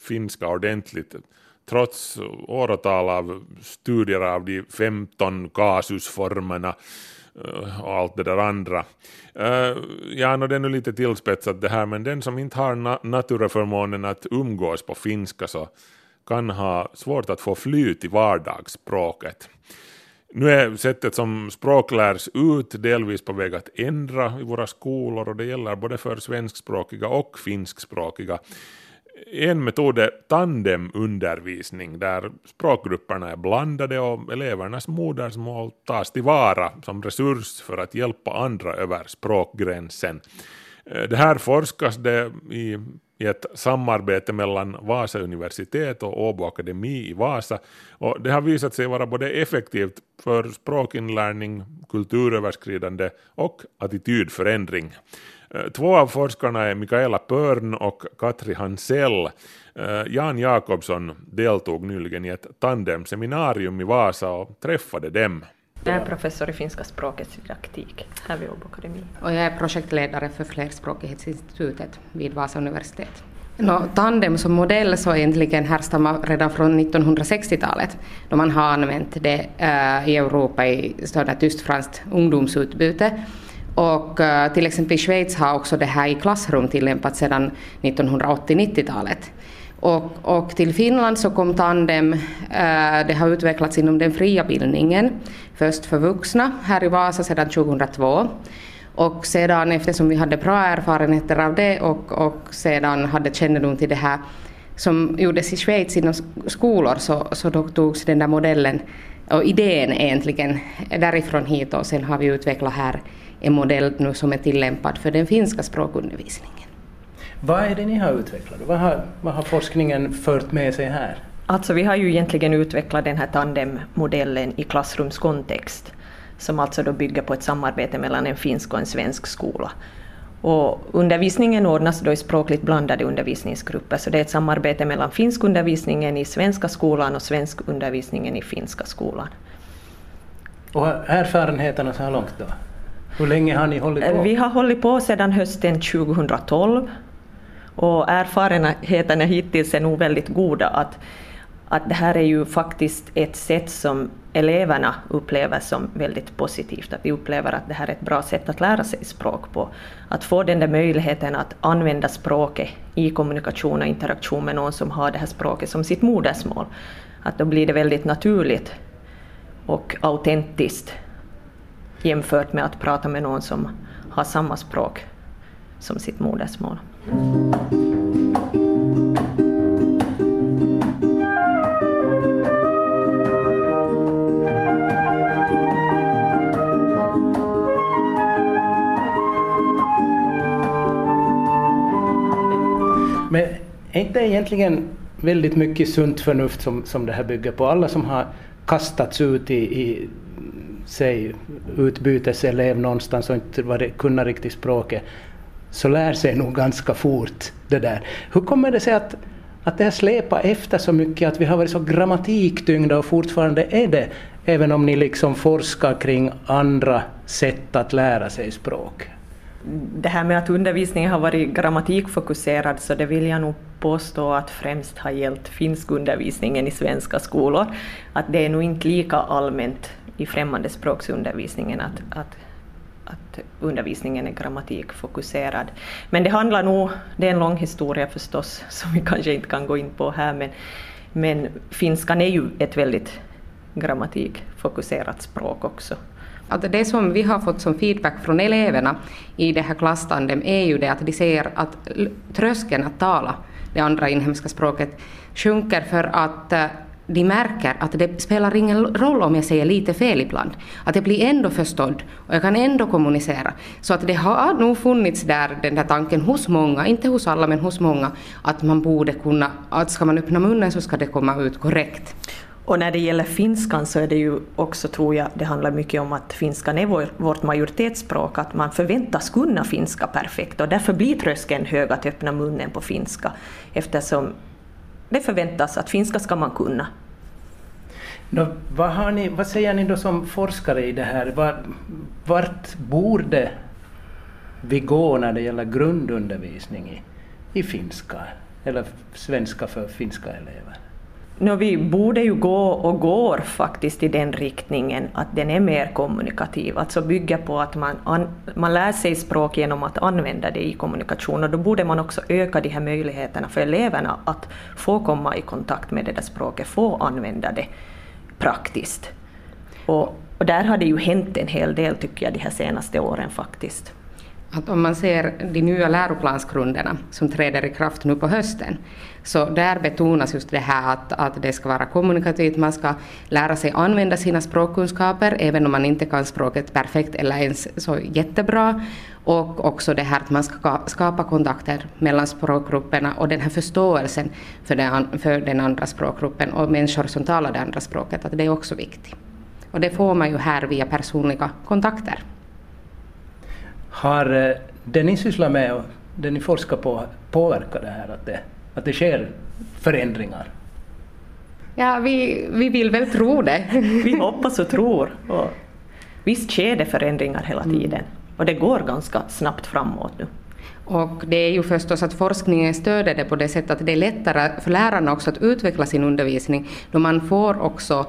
finska ordentligt trots åratal av studier av de 15 kasusformerna eh, och allt det där andra. Eh, ja, no, det är nu lite tillspetsat det här, men den som inte har na naturaförmånen att umgås på finska så kan ha svårt att få flyt i vardagsspråket. Nu är sättet som språk lärs ut delvis på väg att ändra i våra skolor och det gäller både för svenskspråkiga och finskspråkiga. En metod är tandemundervisning där språkgrupperna är blandade och elevernas modersmål tas tillvara som resurs för att hjälpa andra över språkgränsen. Eh, det här forskas det i, i ett samarbete mellan Vasa universitet och Åbo akademi i Vasa och det har visat sig vara både effektivt för språkinlärning, kulturöverskridande och attitydförändring. Eh, två av forskarna är Mikaela Pörn och Katri Hansell. Eh, Jan Jakobsson deltog nyligen i ett tandemseminarium i Vasa och träffade dem. Jag är professor i finska språkets didaktik här vid Åbo Akademi. Och jag är projektledare för Flerspråkighetsinstitutet vid Vasa universitet. No, tandem som modell så egentligen härstammar redan från 1960-talet då man har använt det uh, i Europa i sådant tyst-franskt ungdomsutbyte. Och uh, till exempel i Schweiz har också det här i klassrum tillämpats sedan 1980-90-talet. Och, och, till Finland så kom Tandem, uh, det har utvecklats inom den fria bildningen, först för vuxna här i Vasa sedan 2002. Och sedan, eftersom vi hade bra erfarenheter av det och, och sedan hade kännedom till det här som gjordes i Schweiz inom skolor så, så då togs den där modellen och idén egentligen därifrån hit och sen har vi utvecklat här en modell nu som är tillämpad för den finska språkundervisningen. Vad är det ni har utvecklat? Vad har, vad har forskningen fört med sig här? Alltså vi har ju egentligen utvecklat den här tandemmodellen i klassrumskontext som alltså då bygger på ett samarbete mellan en finsk och en svensk skola. Och undervisningen ordnas då i språkligt blandade undervisningsgrupper, så det är ett samarbete mellan finskundervisningen i svenska skolan och svenskundervisningen i finska skolan. Och erfarenheterna så här långt då? Hur länge har ni hållit på? Vi har hållit på sedan hösten 2012 och erfarenheterna hittills är nog väldigt goda. Att, att det här är ju faktiskt ett sätt som eleverna upplever som väldigt positivt. Att vi upplever att det här är ett bra sätt att lära sig språk på. Att få den där möjligheten att använda språket i kommunikation och interaktion med någon som har det här språket som sitt modersmål. Att då blir det väldigt naturligt och autentiskt jämfört med att prata med någon som har samma språk som sitt modersmål. Men är inte egentligen väldigt mycket sunt förnuft som, som det här bygger på? Alla som har kastats ut i, i säg utbyteselev någonstans och inte var kunna riktigt språket så lär sig nog ganska fort det där. Hur kommer det sig att, att det har släpat efter så mycket, att vi har varit så grammatiktyngda och fortfarande är det, även om ni liksom forskar kring andra sätt att lära sig språk? Det här med att undervisningen har varit grammatikfokuserad så det vill jag nog påstå att främst har gällt finskundervisningen i svenska skolor. Att det är nog inte lika allmänt i främmande språksundervisningen att, att, att undervisningen är grammatikfokuserad. Men det handlar nog, det är en lång historia förstås (laughs) som vi kanske inte kan gå in på här, men, men finskan är ju ett väldigt grammatikfokuserat språk också. Att det som vi har fått som feedback från eleverna i det här klasstandem är ju det att de ser att tröskeln att tala det andra inhemska språket sjunker för att eh, de märker att det spelar ingen roll om jag säger lite fel ibland. Att jag blir ändå förstådd och jag kan ändå kommunicera. Så att det har nog funnits där den där tanken hos många, inte hos alla men hos många, att man borde kunna, att ska man öppna munnen så ska det komma ut korrekt. Och när det gäller finskan så är det ju också, tror jag, det handlar mycket om att finskan är vår, vårt majoritetsspråk, att man förväntas kunna finska perfekt och därför blir tröskeln hög att öppna munnen på finska eftersom det förväntas att finska ska man kunna. Då, vad, har ni, vad säger ni då som forskare i det här? Var, vart borde vi gå när det gäller grundundervisning i, i finska eller svenska för finska elever? No, vi borde ju gå och går faktiskt i den riktningen att den är mer kommunikativ, alltså bygga på att man, an, man lär sig språk genom att använda det i kommunikation och då borde man också öka de här möjligheterna för eleverna att få komma i kontakt med det där språket, få använda det praktiskt. Och, och där har det ju hänt en hel del tycker jag de här senaste åren faktiskt. Att om man ser de nya läroplansgrunderna som träder i kraft nu på hösten, så där betonas just det här att, att det ska vara kommunikativt, man ska lära sig använda sina språkkunskaper, även om man inte kan språket perfekt eller ens så jättebra. Och också det här att man ska skapa kontakter mellan språkgrupperna och den här förståelsen för den, för den andra språkgruppen och människor som talar det andra språket, att det är också viktigt. Och det får man ju här via personliga kontakter. Har eh, det ni sysslar med och det ni forskar på påverkat det här, att det, att det sker förändringar? Ja, vi, vi vill väl tro det. (laughs) vi hoppas och tror. Och visst sker det förändringar hela tiden och det går ganska snabbt framåt nu. Och det är ju förstås att forskningen stöder det på det sättet att det är lättare för lärarna också att utveckla sin undervisning då man får också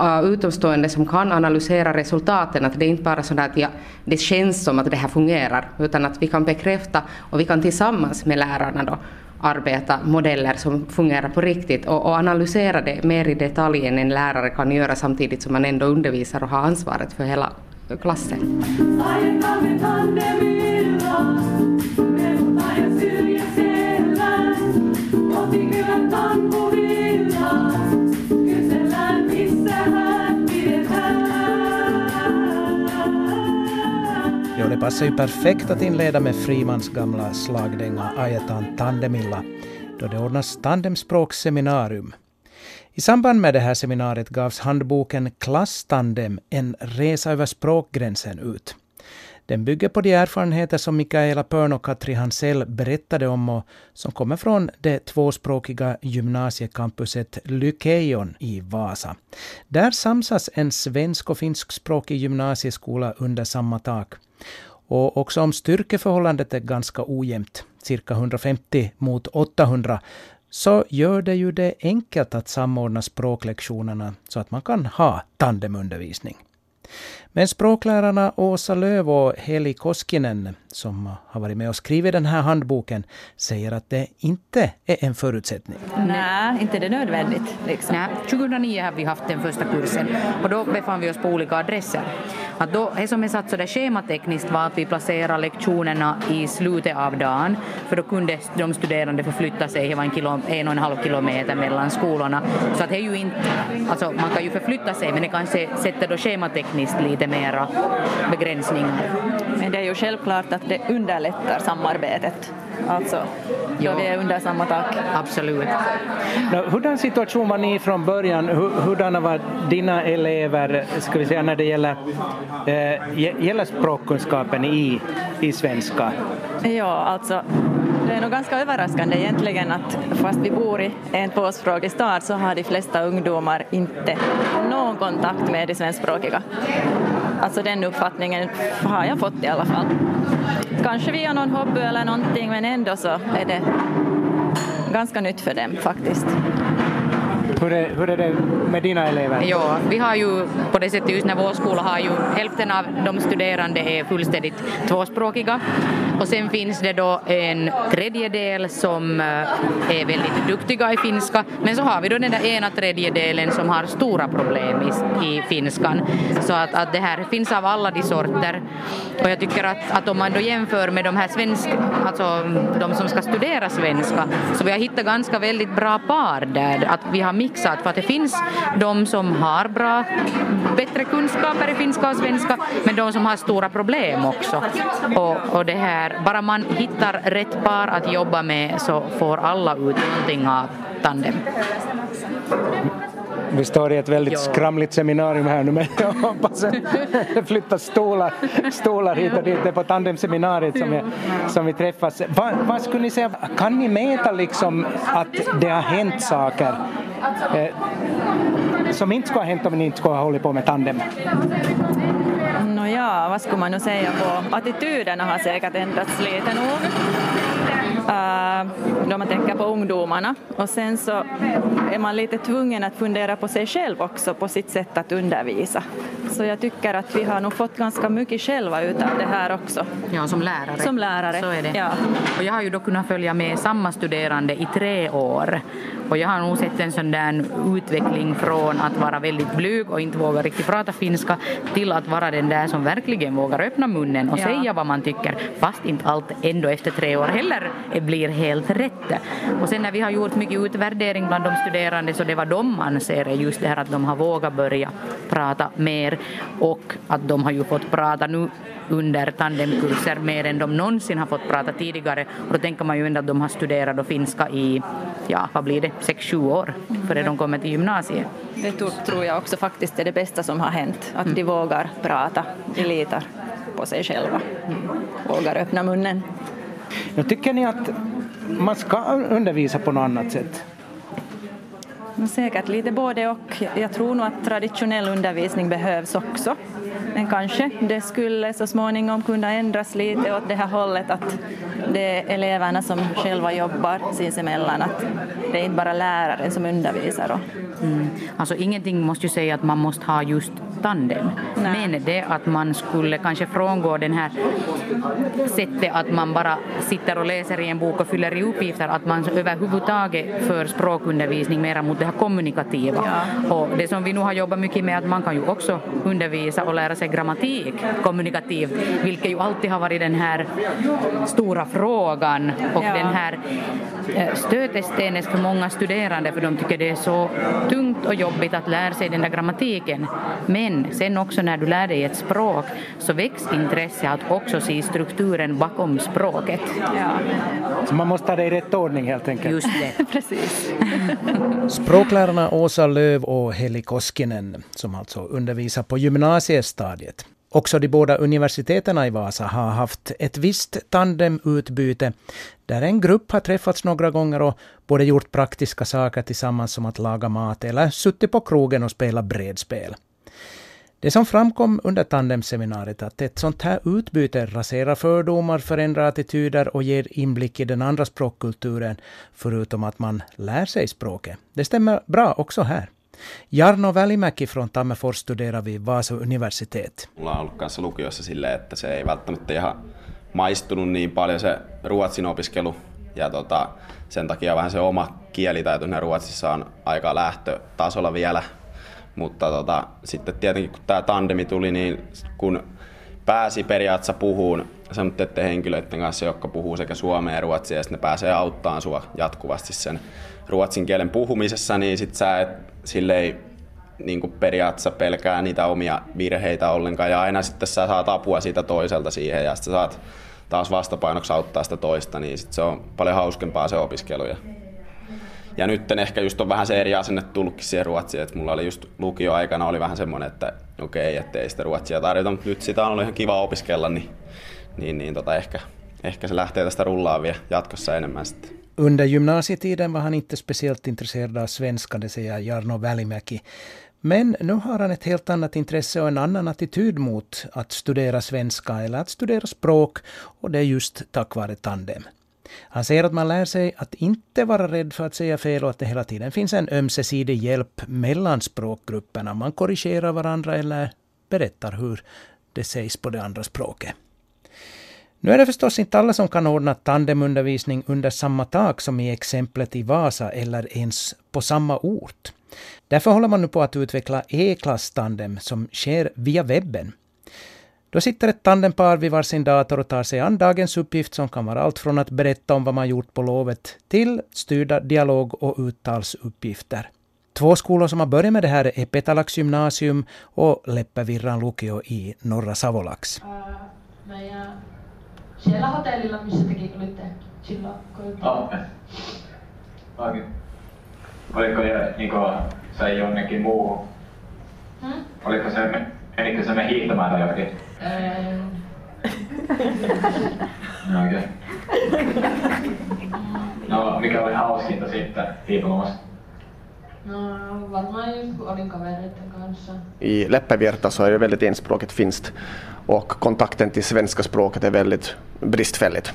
uh, utomstående som kan analysera resultaten, att det är inte bara så att ja, det känns som att det här fungerar, utan att vi kan bekräfta och vi kan tillsammans med lärarna då arbeta modeller som fungerar på riktigt och, och analysera det mer i detalj än en lärare kan göra samtidigt som man ändå undervisar och har ansvaret för hela klassen. Jo, det passar ju perfekt att inleda med Frimans gamla slagdänga Ajetan Tandemilla då det ordnas tandemspråksseminarium. I samband med det här seminariet gavs handboken Klasstandem, en resa över språkgränsen ut. Den bygger på de erfarenheter som Mikaela Pörn och Katri Hansell berättade om och som kommer från det tvåspråkiga gymnasiecampuset Lykeion i Vasa. Där samsas en svensk och finskspråkig gymnasieskola under samma tak. Och också om styrkeförhållandet är ganska ojämnt, cirka 150 mot 800, så gör det ju det enkelt att samordna språklektionerna så att man kan ha tandemundervisning. Men språklärarna Åsa Löv och Heli Koskinen, som har varit med och skrivit den här handboken, säger att det inte är en förutsättning. Nej, inte det nödvändigt. Liksom. Nej, 2009 har vi haft den första kursen och då befann vi oss på olika adresser. Att då, det som är satt så där schematekniskt var att vi placerade lektionerna i slutet av dagen för då kunde de studerande förflytta sig, det var en, kilo, en och en halv kilometer mellan skolorna. Så att det är ju inte, alltså man kan ju förflytta sig men det kanske sätter då schematekniskt lite mera begränsningar. Men det är ju självklart att det underlättar samarbetet. Alltså, då ja. vi är under samma tak. Absolut. Hurdan situation var ni från början? Hurdana var dina elever, ska vi säga, när det gäller, eh, gäller språkkunskapen i, i svenska? Ja, alltså det är nog ganska överraskande egentligen att fast vi bor i en tvåspråkig stad så har de flesta ungdomar inte någon kontakt med de svenskspråkiga. Alltså den uppfattningen har jag fått i alla fall. Kanske via någon hobby eller någonting men ändå så är det ganska nytt för dem faktiskt. Hur är, hur är det med dina elever? Ja, vi har ju på det sättet just när vår skola har ju hälften av de studerande är fullständigt tvåspråkiga och sen finns det då en tredjedel som eh, är väldigt duktiga i finska men så har vi då den där ena tredjedelen som har stora problem i, i finskan. Så att, att det här finns av alla de sorter och jag tycker att, att om man då jämför med de här svenska, alltså de som ska studera svenska så vi har hittat ganska väldigt bra par där, att vi har mixat för att det finns de som har bra, bättre kunskaper i finska och svenska men de som har stora problem också. Och, och det här, bara man hittar rätt par att jobba med så får alla ut någonting av tandem. Vi står i ett väldigt Ja. skramligt seminarium här nu men jag hoppas att det flyttas stolar, stolar hit och dit. Det är på tandemseminariet som, vi- som vi träffas. Va, vad skulle ni säga, kan ni mäta liksom att det har hänt saker som inte skulle ha hänt om ni inte skulle ha hållit på med tandem? Nåja, vad skulle man nu säga på attityderna har säkert ändrats lite nog. Uh, då man tänker på ungdomarna. Och sen så är man lite tvungen att fundera på sig själv också, på sitt sätt att undervisa. Så jag tycker att vi har nog fått ganska mycket själva utav det här också. Ja, som lärare. Som lärare, Så är det. ja. Och jag har ju då kunnat följa med samma studerande i tre år. Och jag har nog sett en sån där utveckling från att vara väldigt blyg och inte våga riktigt prata finska till att vara den där som verkligen vågar öppna munnen och Ja. säga vad man tycker fast inte allt ändå efter tre år heller blir helt rätt. Och sen när vi har gjort mycket utvärdering bland de studerande så det var de anser är just det här att de har vågat börja prata mer och att de har ju fått prata nu under tandemkurser mer än de någonsin har fått prata tidigare. Och då tänker man ju ändå att de har studerat då finska i, ja vad blir det, sex sju år före de kommer till gymnasiet. Det tror, jag också faktiskt är det bästa som har hänt, att de vågar prata, de litar på sig själva, vågar öppna munnen. Jag tycker ni att man ska undervisa på något annat sätt? Säkert lite både och. Jag tror nog att traditionell undervisning behövs också. Men kanske det skulle så småningom kunna ändras lite åt det här hållet att det är eleverna som själva jobbar sinsemellan, att det är inte bara läraren som undervisar. Och Mm. Alltså ingenting måste ju säga att man måste ha just tandem. Men det att man skulle kanske frångå den här sättet att man bara sitter och läser i en bok och fyller i uppgifter, att man överhuvudtaget för språkundervisning mera mot det här kommunikativa. Och det som vi nu har jobbat mycket med att man kan ju också undervisa och lära sig grammatik kommunikativt, vilket ju alltid har varit den här stora frågan och Ja. den här eh, stötestenen för många studerande för de tycker det är så tungt och jobbigt att lära sig den där grammatiken. Men sen också när du lär dig ett språk så väcks intresse att också se strukturen bakom språket. Så man måste ta det i rätt ordning helt enkelt. Just det. (laughs) Precis. (laughs) Språklärarna Åsa Löv och Heli Koskinen, som alltså undervisar på gymnasiestadiet. Också de båda universiteten i Vasa har haft ett visst tandemutbyte där en grupp har träffats några gånger och både gjort praktiska saker tillsammans som att laga mat eller suttit på krogen och spelat bredspel. Det som framkom under tandemseminariet att ett sånt här utbyte raserar fördomar, förändrar attityder och ger inblick i den andra språkkulturen, förutom att man lär sig språket. Det stämmer bra också här. Jarno Välimäki från Tammerfors studerar vid Vasa universitet. Mulla on ollut kanssa lukiossa silleen, että se ei välttämättä ihan maistunut niin paljon se ruotsin opiskelu. Ja tota, sen takia vähän se oma kielitaito Ruotsissa on aika lähtötasolla vielä. Mutta tota, sitten tietenkin kun tämä tandemi tuli, niin kun pääsi periaatteessa puhuun semmoisten henkilöiden kanssa, jotka puhuu sekä suomea ja ruotsia, ja sitten ne pääsee auttamaan sua jatkuvasti sen ruotsin kielen puhumisessa, niin sit sä et silleen niin kuin periaatteessa pelkää niitä omia virheitä ollenkaan, ja aina sitten sä saat apua siitä toiselta siihen, ja sitten saat taas vastapainoksi auttaa sitä toista, niin sit se on paljon hauskempaa se opiskelu. Ja, ja nyt ehkä just on vähän se eri asenne tullutkin siihen ruotsiin, että mulla oli just lukioaikana oli vähän semmoinen, että okei, okay, ettei sitä ruotsia tarjota, mutta nyt sitä on ollut ihan kiva opiskella, niin, niin, niin tota ehkä, ehkä se lähtee tästä rullaan vielä jatkossa enemmän sitten. Under gymnasietiden var han inte speciellt intresserad av svenska, det säger Jarno Välimäki. Men nu har han ett helt annat intresse och en annan attityd mot att studera svenska eller att studera språk och det är just tack vare tandem. Han säger att man lär sig att inte vara rädd för att säga fel och att det hela tiden finns en ömsesidig hjälp mellan språkgrupperna. Man korrigerar varandra eller berättar hur det sägs på det andra språket. Nu är det förstås inte alla som kan ordna tandemundervisning under samma tak som i exemplet i Vasa eller ens på samma ort. Därför håller man nu på att utveckla E-klass tandem som sker via webben. Då sitter ett tandempar vid varsin dator och tar sig an dagens uppgift som kan vara allt från att berätta om vad man gjort på lovet till styrda dialog och uttalsuppgifter. Två skolor som har börjat med det här är Petalax gymnasium och Leppävirran lukio i Norra Savolax. Äh, meidän siellä hotellilla, missä tekin olitte silloin, kun olitte. Oh. Okei. Oliko niinku, se jonnekin muuhun? Hmm? Oliko se, menikö se me hiihtämään tai? Ähm, No, Okei. No, mikä oli hauskinta sitten hiipumassa? No varmaan olin kavereiden kanssa. I Leppävirta så är det väldigt enspråkigt finskt och kontakten till svenska språket är väldigt bristfälligt.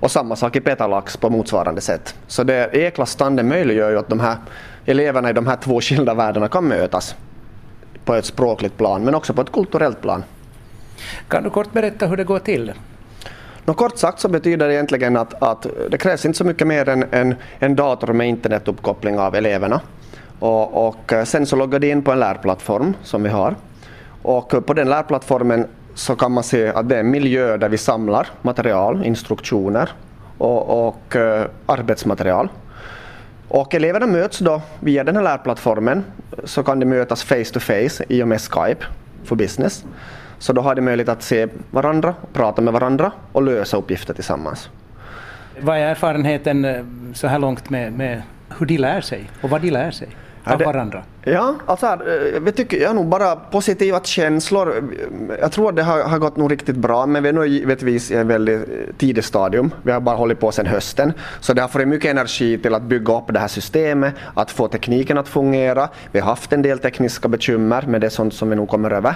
Och samma sak i Petalax på motsvarande sätt. Så det E-klass tandem möjliggör ju att de här eleverna i de här två skilda världarna kan mötas på ett språkligt plan men också på ett kulturellt plan. Kan du kort berätta hur det går till? Nå, kort sagt så betyder det egentligen att, att det krävs inte så mycket mer än en, en dator med internetuppkoppling av eleverna. Och, och eh, sen så loggar de in på en lärplattform som vi har. Och eh, på den lärplattformen så kan man se att det är en miljö där vi samlar material, instruktioner och, och eh, arbetsmaterial. Och eleverna möts då via den här lärplattformen så kan de mötas face to face i och med Skype för business. Så då har de möjlighet att se varandra, prata med varandra och lösa uppgifter tillsammans. Vad är erfarenheten så här långt med, med hur de lär sig och vad de lär sig av varandra? Ja, alltså eh, vi tycker jag nog bara positiva känslor. Jag tror att det har, har gått nog riktigt bra, men vi är nog givetvis i en väldigt eh, tidigt stadium. Vi har bara hållit på sedan hösten, så det har fått mycket energi till att bygga upp det här systemet, att få tekniken att fungera. Vi har haft en del tekniska bekymmer, men det är sånt som vi nog kommer över.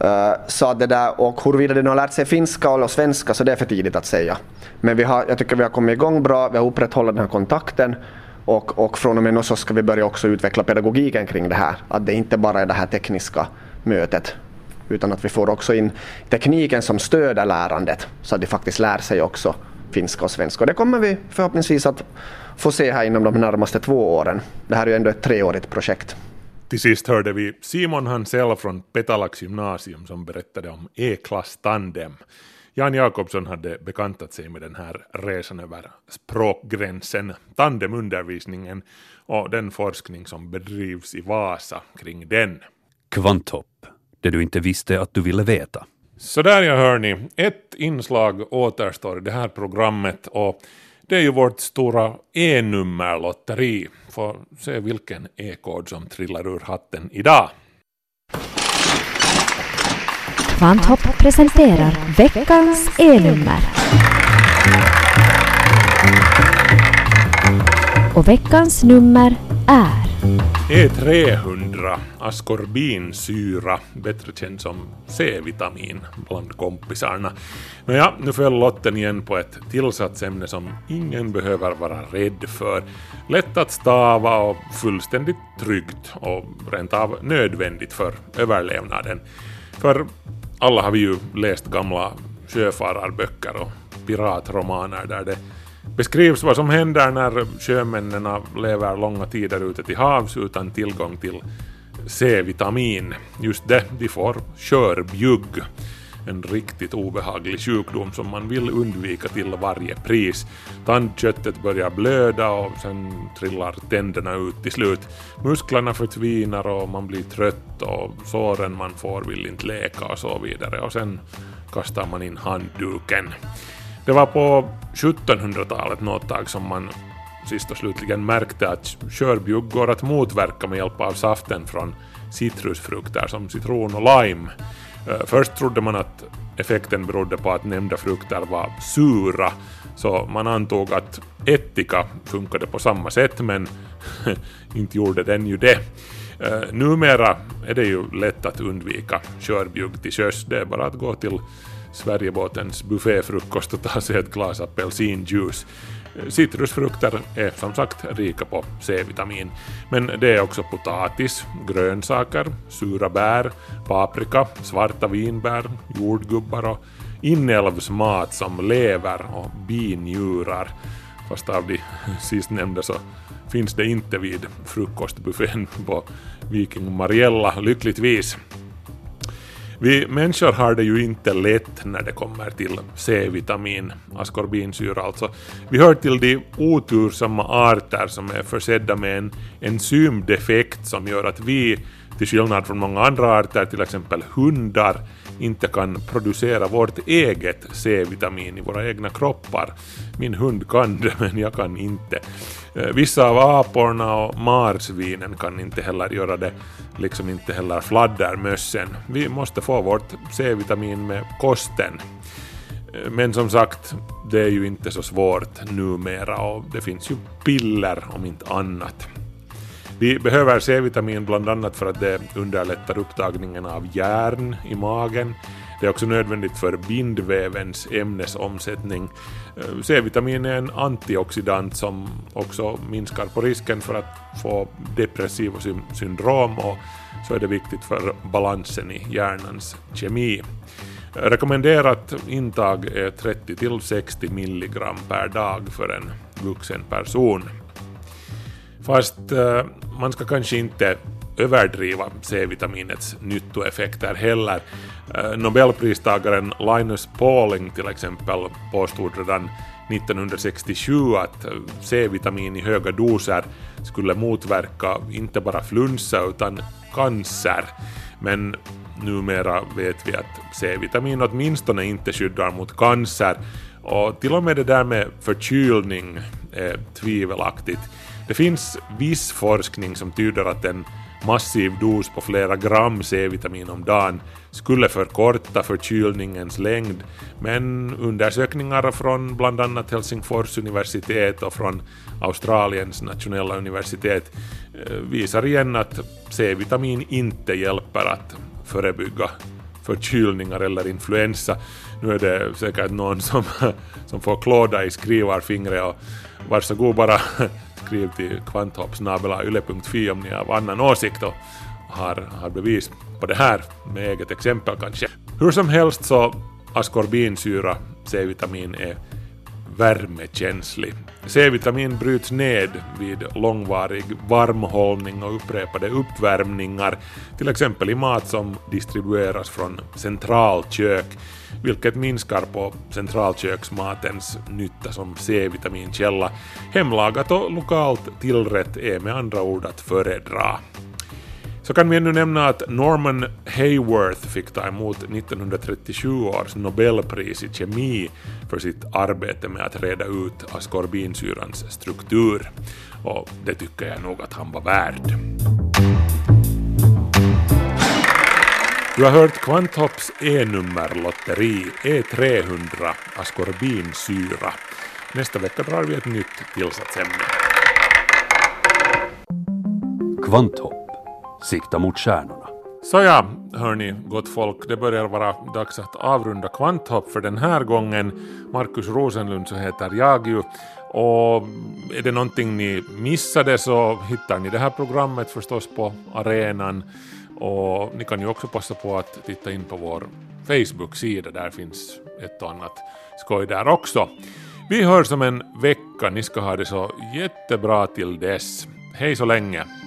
Eh, Så det där, och huruvida de har lärt sig finska eller svenska så det är för tidigt att säga. Men vi har, jag tycker vi har kommit igång bra, vi har upprätthållit den här kontakten och, och från och med nu så ska vi börja också utveckla pedagogiken kring det här. Att det inte bara är det här tekniska mötet utan att vi får också in tekniken som stöder lärandet så att de faktiskt lär sig också finska och svenska. Och det kommer vi förhoppningsvis att få se här inom de närmaste två åren. Det här är ju ändå ett treårigt projekt. Till sist hörde vi Simon Hansell från Petalax gymnasium som berättade om E-klass tandem. Jan Jakobsson hade bekantat sig med den här resan över språkgränsen, tandemundervisningen och den forskning som bedrivs i Vasa kring den. Kvanthopp, det du inte visste att du ville veta. Så där jag hör ni, ett inslag återstår i det här programmet och det är ju vårt stora E-nummerlotteri. Får se vilken E-kod som trillar ur hatten idag. Kvanthopp presenterar veckans E-nummer. Och veckans nummer är E300, askorbinsyra, bättre känd som C-vitamin bland kompisarna. Nåja, nu föll lotten igen på ett tillsatsämne som ingen behöver vara rädd för. Lätt att stava och fullständigt tryggt och rent av nödvändigt för överlevnaden. För alla har vi ju läst gamla sjöfararböcker och piratromaner där det beskrivs vad som händer när sjömännen lever långa tider ute till havs utan tillgång till C-vitamin. Just det, de får körbjugg. En riktigt obehaglig sjukdom som man vill undvika till varje pris. Tandköttet börjar blöda och sen trillar tänderna ut till slut. Musklerna förtvinar och man blir trött och såren man får vill inte läka och så vidare. Och sen kastar man in handduken. Det var på 1700-talet något tag som man sist och slutligen märkte att körbjugg går att motverka med hjälp av saften från citrusfrukter som citron och lime. Eh, först trodde man att effekten berodde på att nämnda frukter var sura, så man antog att ättika funkade på samma sätt, men (laughs) inte gjorde den ju det. Eh, numera är det ju lätt att undvika körbjugg till sjöss, det är bara att gå till Sverigebåtens bufféfrukost och ta sig ett glas apelsinjuice. Citrusfrukter är som sagt rika på C-vitamin, men det är också potatis, grönsaker, sura bär, paprika, svarta vinbär, jordgubbar och inälvsmat som lever och binjurar. Fast av de (laughs) sistnämnda så finns det inte vid frukostbuffén på Viking Mariella, lyckligtvis. Vi människor har det ju inte lätt när det kommer till C-vitamin, askorbinsyra alltså. Vi hör till de otursamma arter som är försedda med en enzymdefekt som gör att vi, till skillnad från många andra arter, till exempel hundar, inte kan producera vårt eget C-vitamin i våra egna kroppar. Min hund kan det, (laughs) men jag kan inte. Eh, vissa av aporna och marsvinen kan inte heller göra det, liksom inte heller fladdermössen. Vi måste få vårt C-vitamin med kosten. Eh, men som sagt, det är ju inte så svårt numera och det finns ju piller om inte annat. Vi behöver C-vitamin bland annat för att det underlättar upptagningen av järn i magen. Det är också nödvändigt för bindvävens ämnesomsättning. Eh, C-vitamin är en antioxidant som också minskar på risken för att få depressiva syndrom och så är det viktigt för balansen i hjärnans kemi. Eh, Rekommenderat intag är 30-60 milligram per dag för en vuxen person. Fast eh, man ska kanske inte överdriva C-vitaminets nyttoeffekter heller. Eh, Nobelpristagaren Linus Pauling till exempel påstod redan 1967 att eh, C-vitamin i höga doser skulle motverka inte bara flunsa utan cancer. Men numera vet vi att C-vitamin åtminstone inte skyddar mot cancer och till och med det där med förkylning är tvivelaktigt. Det finns viss forskning som tyder att en massiv dos på flera gram C-vitamin om dagen skulle förkorta förkylningens längd, men undersökningar från bland annat Helsingfors universitet och från Australiens nationella universitet eh, visar igen att C-vitamin inte hjälper att förebygga förkylningar eller influensa. Nu är det säkert någon som, (laughs) som får klåda i skrivarfingret och varsågod bara skriv till kvanthoppsnabelayle.fi om ni är av annan åsikt och har, har bevis på det här med eget exempel kanske. Hur som helst så askorbinsyra, C-vitamin, är värmekänslig. C-vitamin bryts ned vid långvarig varmhållning och upprepade uppvärmningar, till exempel i mat som distribueras från centralkök, vilket minskar på centralköksmatens nytta som C-vitaminkälla. Hemlagat och lokalt tillrätt är med andra ord att föredra. Så kan vi ännu nämna att Norman Hayworth fick ta emot 1937 års Nobelpris i kemi för sitt arbete med att reda ut askorbinsyrans struktur. Och det tycker jag nog att han var värd. Du har hört Kvanthopps E-nummerlotteri E300 askorbinsyra. Nästa vecka drar vi ett nytt tillsatsämne. Kvanthopp. Sikta mot stjärnorna. Såja, hörni, gott folk, det börjar vara dags att avrunda Kvanthopp för den här gången. Markus Rosenlund så heter jag ju. Och är det någonting ni missade så hittar ni det här programmet förstås på arenan. Och ni kan ju också passa på att titta in på vår Facebook-sida, där finns ett och annat skoj där också. Vi hörs om en vecka, ni ska ha det så jättebra till dess. Hej så länge!